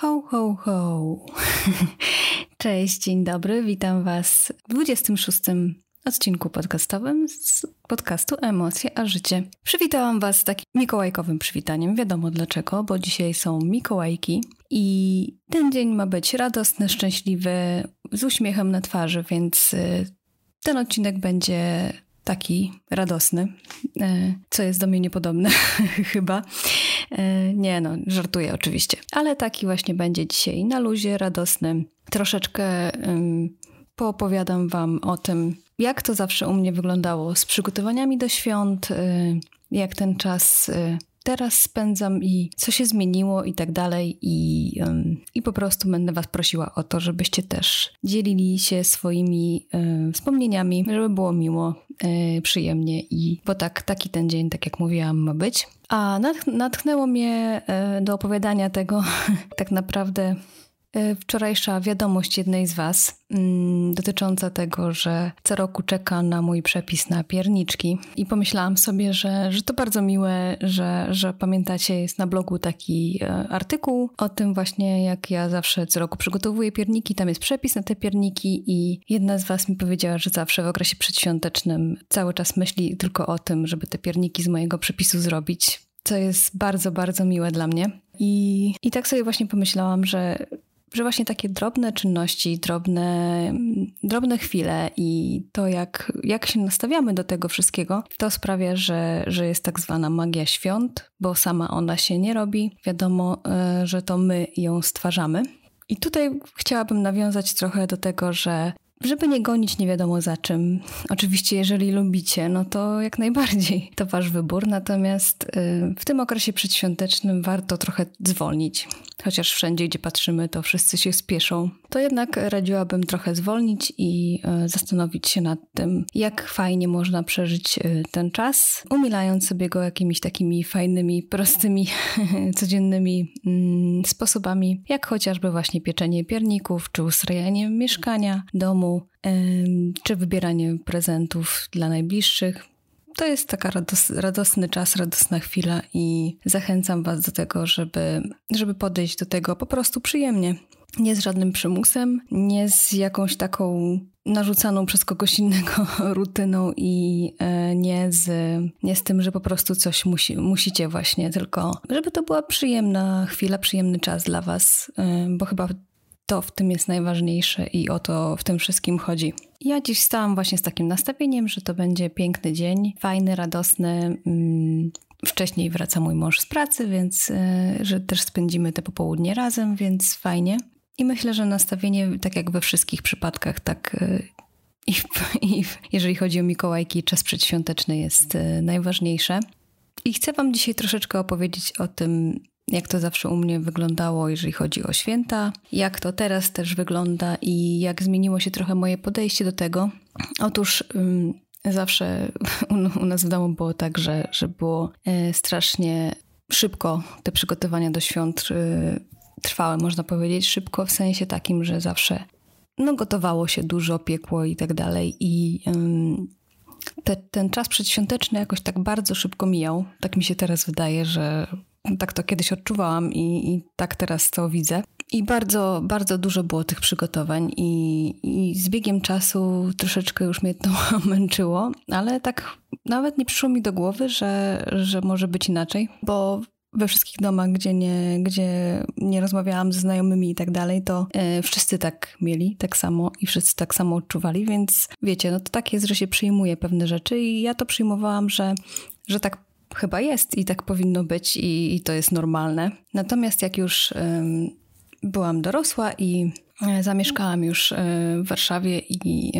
Ho, ho, ho. Cześć, dzień dobry, witam Was w 26 odcinku podcastowym z podcastu Emocje a Życie. Przywitałam Was takim mikołajkowym przywitaniem. Wiadomo dlaczego, bo dzisiaj są Mikołajki i ten dzień ma być radosny, szczęśliwy, z uśmiechem na twarzy, więc y, ten odcinek będzie taki radosny, e, co jest do mnie niepodobne chyba. E, nie no, żartuję oczywiście. Ale taki właśnie będzie dzisiaj na luzie, radosny. Troszeczkę um, poopowiadam wam o tym, jak to zawsze u mnie wyglądało z przygotowaniami do świąt, y, jak ten czas y, teraz spędzam i co się zmieniło i tak dalej. I, i po prostu będę Was prosiła o to, żebyście też dzielili się swoimi y, wspomnieniami, żeby było miło, y, przyjemnie i bo tak, taki ten dzień, tak jak mówiłam, ma być. A natchnęło mnie y, do opowiadania tego tak naprawdę wczorajsza wiadomość jednej z Was mm, dotycząca tego, że co roku czeka na mój przepis na pierniczki i pomyślałam sobie, że, że to bardzo miłe, że, że pamiętacie, jest na blogu taki e, artykuł o tym właśnie, jak ja zawsze co roku przygotowuję pierniki, tam jest przepis na te pierniki i jedna z Was mi powiedziała, że zawsze w okresie przedświątecznym cały czas myśli tylko o tym, żeby te pierniki z mojego przepisu zrobić, co jest bardzo, bardzo miłe dla mnie. I, I tak sobie właśnie pomyślałam, że że właśnie takie drobne czynności, drobne, drobne chwile i to, jak, jak się nastawiamy do tego wszystkiego, to sprawia, że, że jest tak zwana magia świąt, bo sama ona się nie robi. Wiadomo, e, że to my ją stwarzamy. I tutaj chciałabym nawiązać trochę do tego, że żeby nie gonić nie wiadomo za czym. Oczywiście, jeżeli lubicie, no to jak najbardziej to wasz wybór. Natomiast y, w tym okresie przedświątecznym warto trochę zwolnić. Chociaż wszędzie, gdzie patrzymy, to wszyscy się spieszą. To jednak radziłabym trochę zwolnić i y, zastanowić się nad tym, jak fajnie można przeżyć y, ten czas, umilając sobie go jakimiś takimi fajnymi, prostymi, codziennymi mm, sposobami, jak chociażby właśnie pieczenie pierników, czy ustrajanie mieszkania, domu, czy wybieranie prezentów dla najbliższych. To jest taka rados radosny czas, radosna chwila i zachęcam Was do tego, żeby, żeby podejść do tego po prostu przyjemnie. Nie z żadnym przymusem, nie z jakąś taką narzucaną przez kogoś innego rutyną i e, nie z, nie z tym, że po prostu coś musi, musicie właśnie, tylko żeby to była przyjemna chwila, przyjemny czas dla Was, bo chyba to w tym jest najważniejsze i o to w tym wszystkim chodzi. Ja dziś stałam właśnie z takim nastawieniem, że to będzie piękny dzień, fajny, radosny. Mm, wcześniej wraca mój mąż z pracy, więc e, że też spędzimy te popołudnie razem, więc fajnie. I myślę, że nastawienie, tak jak we wszystkich przypadkach, tak e, i, i jeżeli chodzi o Mikołajki, czas przedświąteczny jest e, najważniejsze. I chcę Wam dzisiaj troszeczkę opowiedzieć o tym, jak to zawsze u mnie wyglądało, jeżeli chodzi o święta, jak to teraz też wygląda i jak zmieniło się trochę moje podejście do tego. Otóż zawsze u, nas w domu było tak, że, że było e, strasznie szybko te przygotowania do świąt e, trwały, można powiedzieć, szybko w sensie takim, że zawsze no, gotowało się dużo, piekło i tak dalej i te, ten czas przedświąteczny jakoś tak bardzo szybko mijał. Tak mi się teraz wydaje, że tak to kiedyś odczuwałam i, i, tak teraz to widzę. I bardzo, bardzo dużo było tych przygotowań i, i z biegiem czasu troszeczkę już mnie to męczyło, ale tak nawet nie przyszło mi do głowy, że, że może być inaczej, bo we wszystkich domach, gdzie nie, gdzie nie rozmawiałam ze znajomymi i tak dalej, to e, wszyscy tak mieli, tak samo i wszyscy tak samo odczuwali, więc wiecie, no to tak jest, że się przyjmuje pewne rzeczy i ja to przyjmowałam, że, że tak chyba jest i tak powinno być i, i to jest normalne. Natomiast jak już byłam dorosła i e, Zamieszkałam już e, w Warszawie i,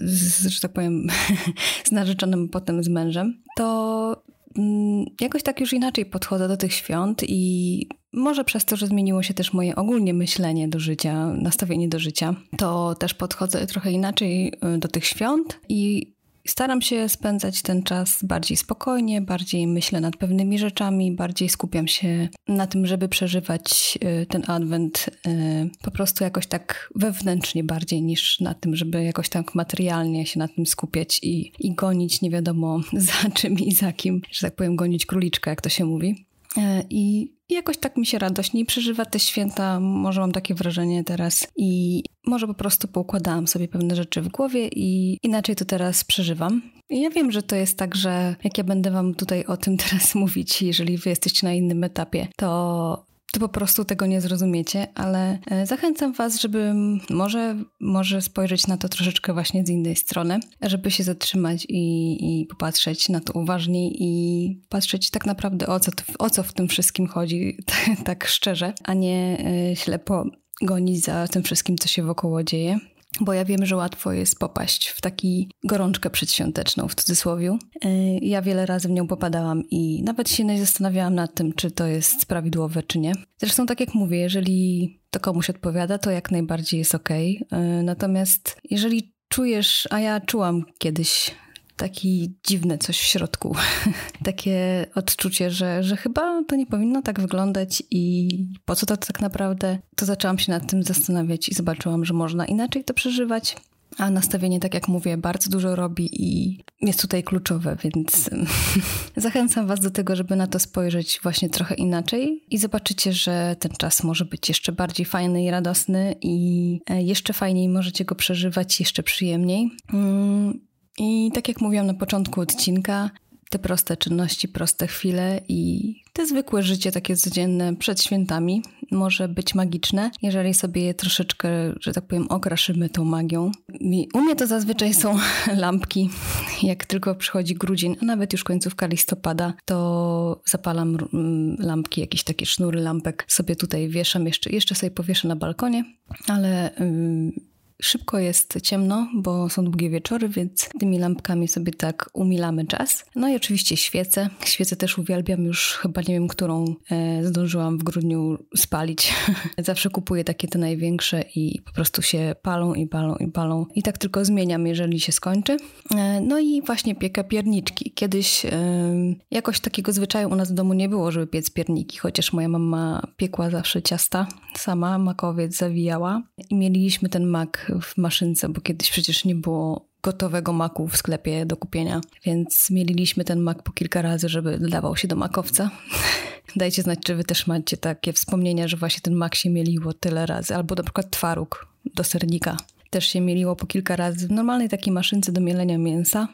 z, że tak powiem, z narzeczonym, potem z mężem, to mm, jakoś tak już inaczej podchodzę do tych świąt i może przez to, że zmieniło się też moje ogólnie myślenie do życia, nastawienie do życia, to też podchodzę trochę inaczej e, do tych świąt i Staram się spędzać ten czas bardziej spokojnie, bardziej myślę nad pewnymi rzeczami, bardziej skupiam się na tym, żeby przeżywać y, ten adwent y, po prostu jakoś tak wewnętrznie bardziej niż na tym, żeby jakoś tak materialnie się na tym skupiać i, i gonić nie wiadomo za czym i za kim, że tak powiem, gonić króliczka, jak to się mówi. E, I jakoś tak mi się radośniej przeżywa te święta, może mam takie wrażenie teraz i może po prostu poukładałam sobie pewne rzeczy w głowie i inaczej to teraz przeżywam. I ja wiem, że to jest tak, że jak ja będę wam tutaj o tym teraz mówić, jeżeli wy jesteście na innym etapie, to po prostu tego nie zrozumiecie, ale e, zachęcam Was, żeby może, może spojrzeć na to troszeczkę właśnie z innej strony, żeby się zatrzymać i, i popatrzeć na to uważniej i patrzeć tak naprawdę o co, o co w tym wszystkim chodzi, tak szczerze, a nie e, ślepo gonić za tym wszystkim, co się wokoło dzieje bo ja wiem, że łatwo jest popaść w taki gorączkę przedświąteczną, w cudzysłowie. Y, ja wiele razy w nią popadałam i nawet się nie zastanawiałam nad tym, czy to jest prawidłowe, czy nie. Zresztą tak jak mówię, jeżeli to komuś odpowiada, to jak najbardziej jest ok. Natomiast jeżeli czujesz, a ja czułam kiedyś taki dziwne coś w środku. Takie odczucie, że, że chyba to nie powinno tak wyglądać i po co to tak naprawdę, to zaczęłam się nad tym zastanawiać i zobaczyłam, że można inaczej to przeżywać. A nastawienie, tak jak mówię, bardzo dużo robi i jest tutaj kluczowe, więc zachęcam Was do tego, żeby na to spojrzeć właśnie trochę inaczej i zobaczycie, że ten czas może być jeszcze bardziej fajny i radosny i e, jeszcze fajniej możecie go przeżywać, jeszcze przyjemniej. I tak jak mówiłam na początku odcinka, te proste czynności, proste chwile i te zwykłe życie takie codzienne przed świętami może być magiczne, jeżeli sobie je troszeczkę, że tak powiem, okraszymy tą magią. U mnie to zazwyczaj są lampki. Jak tylko przychodzi grudzień, a nawet już końcówka listopada, to zapalam lampki, jakieś takie sznury lampek sobie tutaj wieszam, jeszcze, jeszcze sobie powieszę na balkonie, ale... Yy, Szybko jest ciemno, bo są długie wieczory, więc tymi lampkami sobie tak umilamy czas. No i oczywiście świece. Świece też uwielbiam, już chyba nie wiem, którą e, zdążyłam w grudniu spalić. Zawsze kupuję takie te największe i po prostu się palą i palą i palą. I tak tylko zmieniam, jeżeli się skończy. E, no i właśnie piekę pierniczki. Kiedyś e, jakoś takiego zwyczaju u nas w domu nie było, żeby piec pierniki, chociaż moja mama piekła zawsze ciasta sama, makowiec zawijała i mieliśmy ten mak w maszynce, bo kiedyś przecież nie było gotowego maku w sklepie do kupienia, więc mieliliśmy ten mak po kilka razy, żeby dodawał się do makowca. Dajcie znać, czy wy też macie takie wspomnienia, że właśnie ten mak się mieliło tyle razy, albo na przykład twaróg do sernika też się mieliło po kilka razy w normalnej takiej maszynce do mielenia mięsa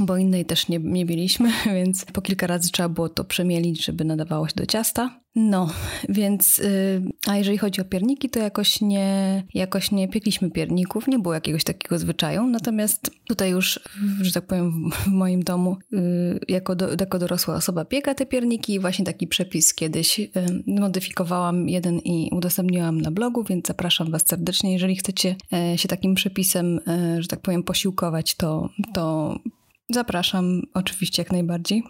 bo innej też nie, nie mieliśmy, więc po kilka razy trzeba było to przemielić, żeby nadawało się do ciasta. No, więc, yy, a jeżeli chodzi o pierniki, to jakoś nie, jakoś nie piekliśmy pierników, nie było jakiegoś takiego zwyczaju, natomiast tutaj już, że tak powiem, w moim domu yy, jako, do, jako dorosła osoba pieka te pierniki i właśnie taki przepis kiedyś yy, modyfikowałam jeden i udostępniłam na blogu, więc zapraszam Was serdecznie, jeżeli chcecie y, się takim przepisem, y, że tak powiem, posiłkować, to, to Zapraszam oczywiście jak najbardziej.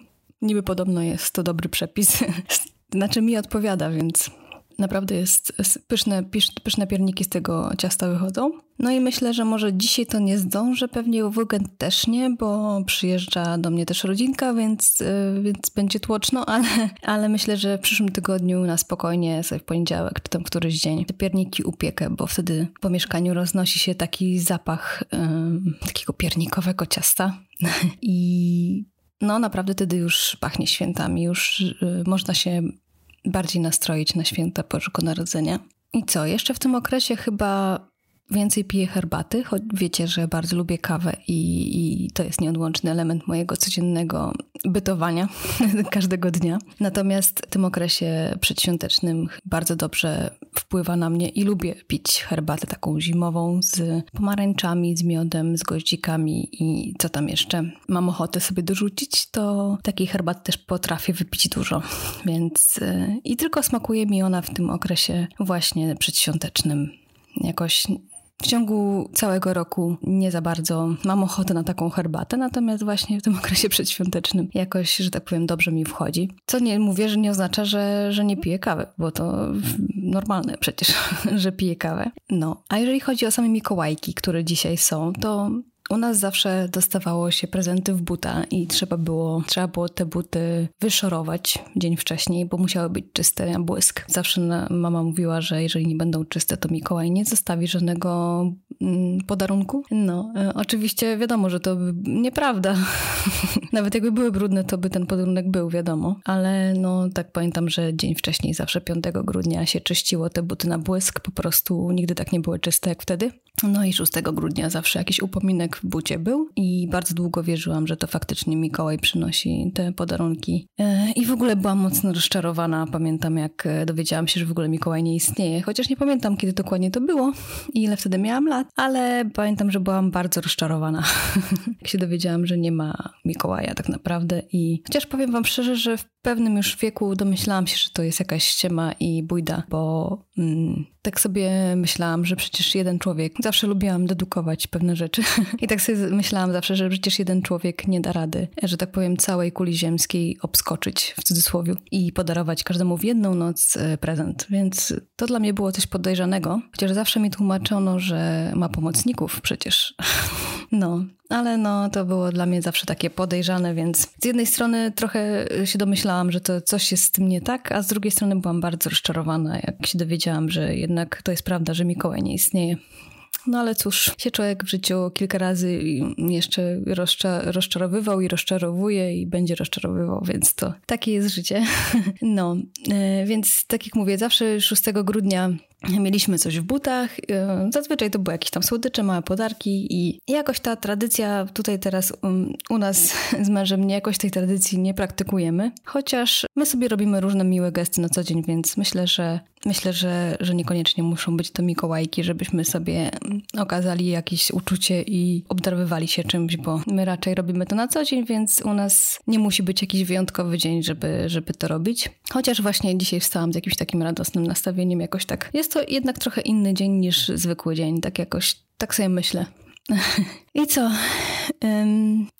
Niby podobno jest to dobry przepis. znaczy mi odpowiada, więc naprawdę jest pyszne, pyszne pierniki z tego ciasta wychodzą. No i myślę, że może dzisiaj to nie zdążę, pewnie w weekend też nie, bo przyjeżdża do mnie też rodzinka, więc, y, więc będzie tłoczno, ale, ale myślę, że w przyszłym tygodniu na spokojnie, sobie w poniedziałek czy tam któryś dzień te pierniki upiekę, bo wtedy po mieszkaniu roznosi się taki zapach yy, takiego piernikowego ciasta i no naprawdę wtedy już pachnie świętami, już yy, można się bardziej nastroić na święta Bożego Narodzenia. I co, jeszcze w tym okresie chyba więcej piję herbaty, choć wiecie, że bardzo lubię kawę i, i, to jest nieodłączny element mojego codziennego bytowania każdego dnia. Natomiast w tym okresie przedświątecznym bardzo dobrze wpływa na mnie i lubię pić herbatę taką zimową z pomarańczami, z miodem, z goździkami i co tam jeszcze mam ochotę sobie dorzucić, to takiej herbaty też potrafię wypić dużo. Więc y, i tylko smakuje mi ona w tym okresie właśnie przedświątecznym jakoś w ciągu całego roku nie za bardzo mam ochotę na taką herbatę, natomiast właśnie w tym okresie przedświątecznym jakoś, że tak powiem, dobrze mi wchodzi. Co nie mówię, że nie oznacza, że, że nie piję kawy, bo to normalne przecież, że piję kawę. No, a jeżeli chodzi o same Mikołajki, które dzisiaj są, to u nas zawsze dostawało się prezenty w buta i trzeba było, trzeba było te buty wyszorować dzień wcześniej, bo musiały być czyste na błysk. Zawsze mama mówiła, że jeżeli nie będą czyste, to Mikołaj nie zostawi żadnego podarunku. No, e, oczywiście wiadomo, że to nieprawda. Nawet jakby były brudne, to by ten podarunek był, wiadomo. Ale no, tak pamiętam, że dzień wcześniej, zawsze 5 grudnia się czyściło te buty na błysk. Po prostu nigdy tak nie były czyste jak wtedy. No i 6 grudnia zawsze jakiś upominek w bucie był i bardzo długo wierzyłam, że to faktycznie Mikołaj przynosi te podarunki. E, I w ogóle byłam mocno rozczarowana. Pamiętam, jak e, dowiedziałam się, że w ogóle Mikołaj nie istnieje, chociaż nie pamiętam, kiedy dokładnie to było i ile wtedy miałam lat, ale pamiętam, że byłam bardzo rozczarowana, jak się dowiedziałam, że nie ma Mikołaja tak naprawdę. I chociaż powiem Wam szczerze, że w pewnym już wieku domyślałam się, że to jest jakaś ściema i bójda, bo mm, tak sobie myślałam, że przecież jeden człowiek, zawsze lubiłam dedukować pewne rzeczy i tak sobie myślałam zawsze, że przecież jeden człowiek nie da rady, że tak powiem, całej kuli ziemskiej obskoczyć w cudzysłowie i podarować każdemu w jedną noc e, prezent. Więc to dla mnie było coś podejrzanego, chociaż zawsze mi tłumaczono, że ma pomocników przecież. No, ale no to było dla mnie zawsze takie podejrzane, więc z jednej strony trochę się domyślałam, że to coś jest z tym nie tak, a z drugiej strony byłam bardzo rozczarowana, jak się dowiedziałam, że jednak to jest prawda, że Mikołaj nie istnieje. No ale cóż, się człowiek w życiu kilka razy jeszcze rozczarowywał i rozczarowuje i będzie rozczarowywał, więc to takie jest życie. No, e, więc tak jak mówię, zawsze 6 grudnia Mieliśmy coś w butach, e, zazwyczaj to były jakieś tam słodycze, małe podarki i jakoś ta tradycja tutaj teraz um, u nas z mężem nie jakoś tej tradycji nie praktykujemy, chociaż my sobie robimy różne miłe gesty na co dzień, więc myślę, że myślę, że, że niekoniecznie muszą być to Mikołajki, żebyśmy sobie okazali jakieś uczucie i obdarowywali się czymś, bo my raczej robimy to na co dzień, więc u nas nie musi być jakiś wyjątkowy dzień, żeby, żeby to robić. Chociaż właśnie dzisiaj wstałam z jakimś takim radosnym nastawieniem, jakoś tak. Jest to jednak trochę inny dzień niż zwykły dzień, tak jakoś, tak sobie myślę. I co?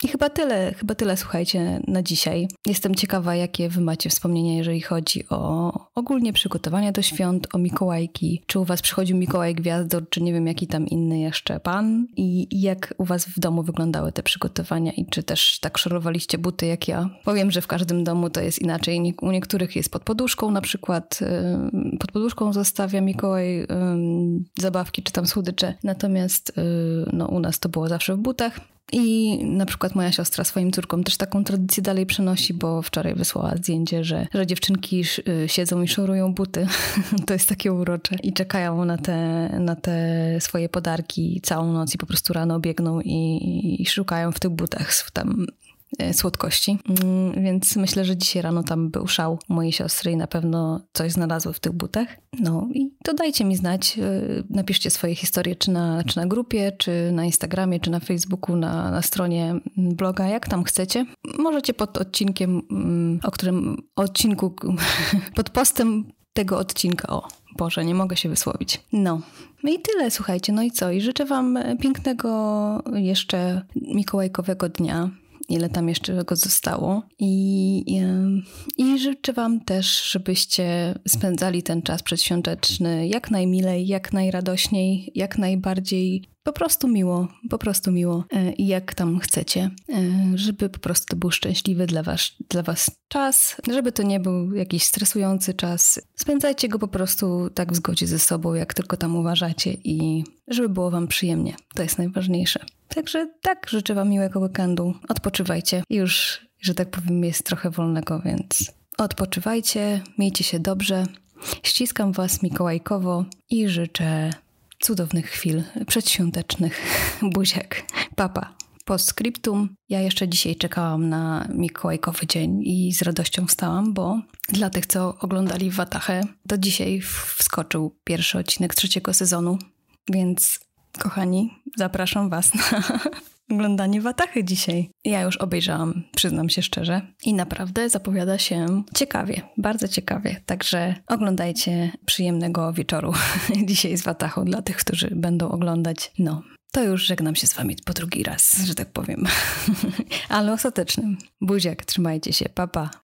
I chyba tyle, chyba tyle, słuchajcie, na dzisiaj. Jestem ciekawa, jakie wy macie wspomnienia, jeżeli chodzi o ogólnie przygotowania do świąt, o Mikołajki. Czy u was przychodził Mikołaj Gwiazdor, czy nie wiem, jaki tam inny jeszcze pan? I jak u was w domu wyglądały te przygotowania i czy też tak szorowaliście buty jak ja? Powiem, że w każdym domu to jest inaczej. U niektórych jest pod poduszką na przykład. Pod poduszką zostawia Mikołaj zabawki czy tam słodycze. Natomiast y, no, u nas to było zawsze w butach. I na przykład moja siostra swoim córkom też taką tradycję dalej przenosi, bo wczoraj wysłała zdjęcie, że, że dziewczynki y, siedzą i szorują buty. to jest takie urocze. I czekają na te, na te swoje podarki całą noc i po prostu rano biegną i, i szukają w tych butach tam słodkości. Mm, więc myślę, że dzisiaj rano tam był szał mojej siostry i na pewno coś znalazły w tych butach. No i to dajcie mi znać. E, napiszcie swoje historie, czy na, czy na grupie, czy na Instagramie, czy na Facebooku, na, na stronie bloga, jak tam chcecie. Możecie pod odcinkiem, mm, o którym odcinku, pod postem tego odcinka, o Boże, nie mogę się wysłowić. No. No i tyle, słuchajcie. No i co? I życzę Wam pięknego jeszcze mikołajkowego dnia ile tam jeszcze go zostało. I, i, I życzę Wam też, żebyście spędzali ten czas przedświąteczny jak najmilej, jak najradośniej, jak najbardziej po prostu miło, po prostu miło e, i jak tam chcecie, e, żeby po prostu to był szczęśliwy dla was, dla was czas, żeby to nie był jakiś stresujący czas. Spędzajcie go po prostu tak w zgodzie ze sobą, jak tylko tam uważacie i żeby było wam przyjemnie. To jest najważniejsze. Także tak, życzę wam miłego weekendu. Odpoczywajcie. Już, że tak powiem, jest trochę wolnego, więc odpoczywajcie, miejcie się dobrze. Ściskam was mikołajkowo i życzę cudownych chwil przedświątecznych. Buziak. Papa. Postscriptum. Ja jeszcze dzisiaj czekałam na Mikołajkowy dzień i z radością wstałam, bo dla tych, co oglądali Watachę, to dzisiaj wskoczył pierwszy odcinek trzeciego sezonu, więc kochani, zapraszam Was na oglądanie Watachy dzisiaj. Ja już obejrzałam, przyznam się szczerze, i naprawdę zapowiada się ciekawie, bardzo ciekawie. Także oglądajcie przyjemnego wieczoru dzisiaj z Watachą dla tych, którzy będą oglądać. No, to już żegnam się z wami po drugi raz, że tak powiem. Ale ostatecznym. Buziak, trzymajcie się, papa. Pa.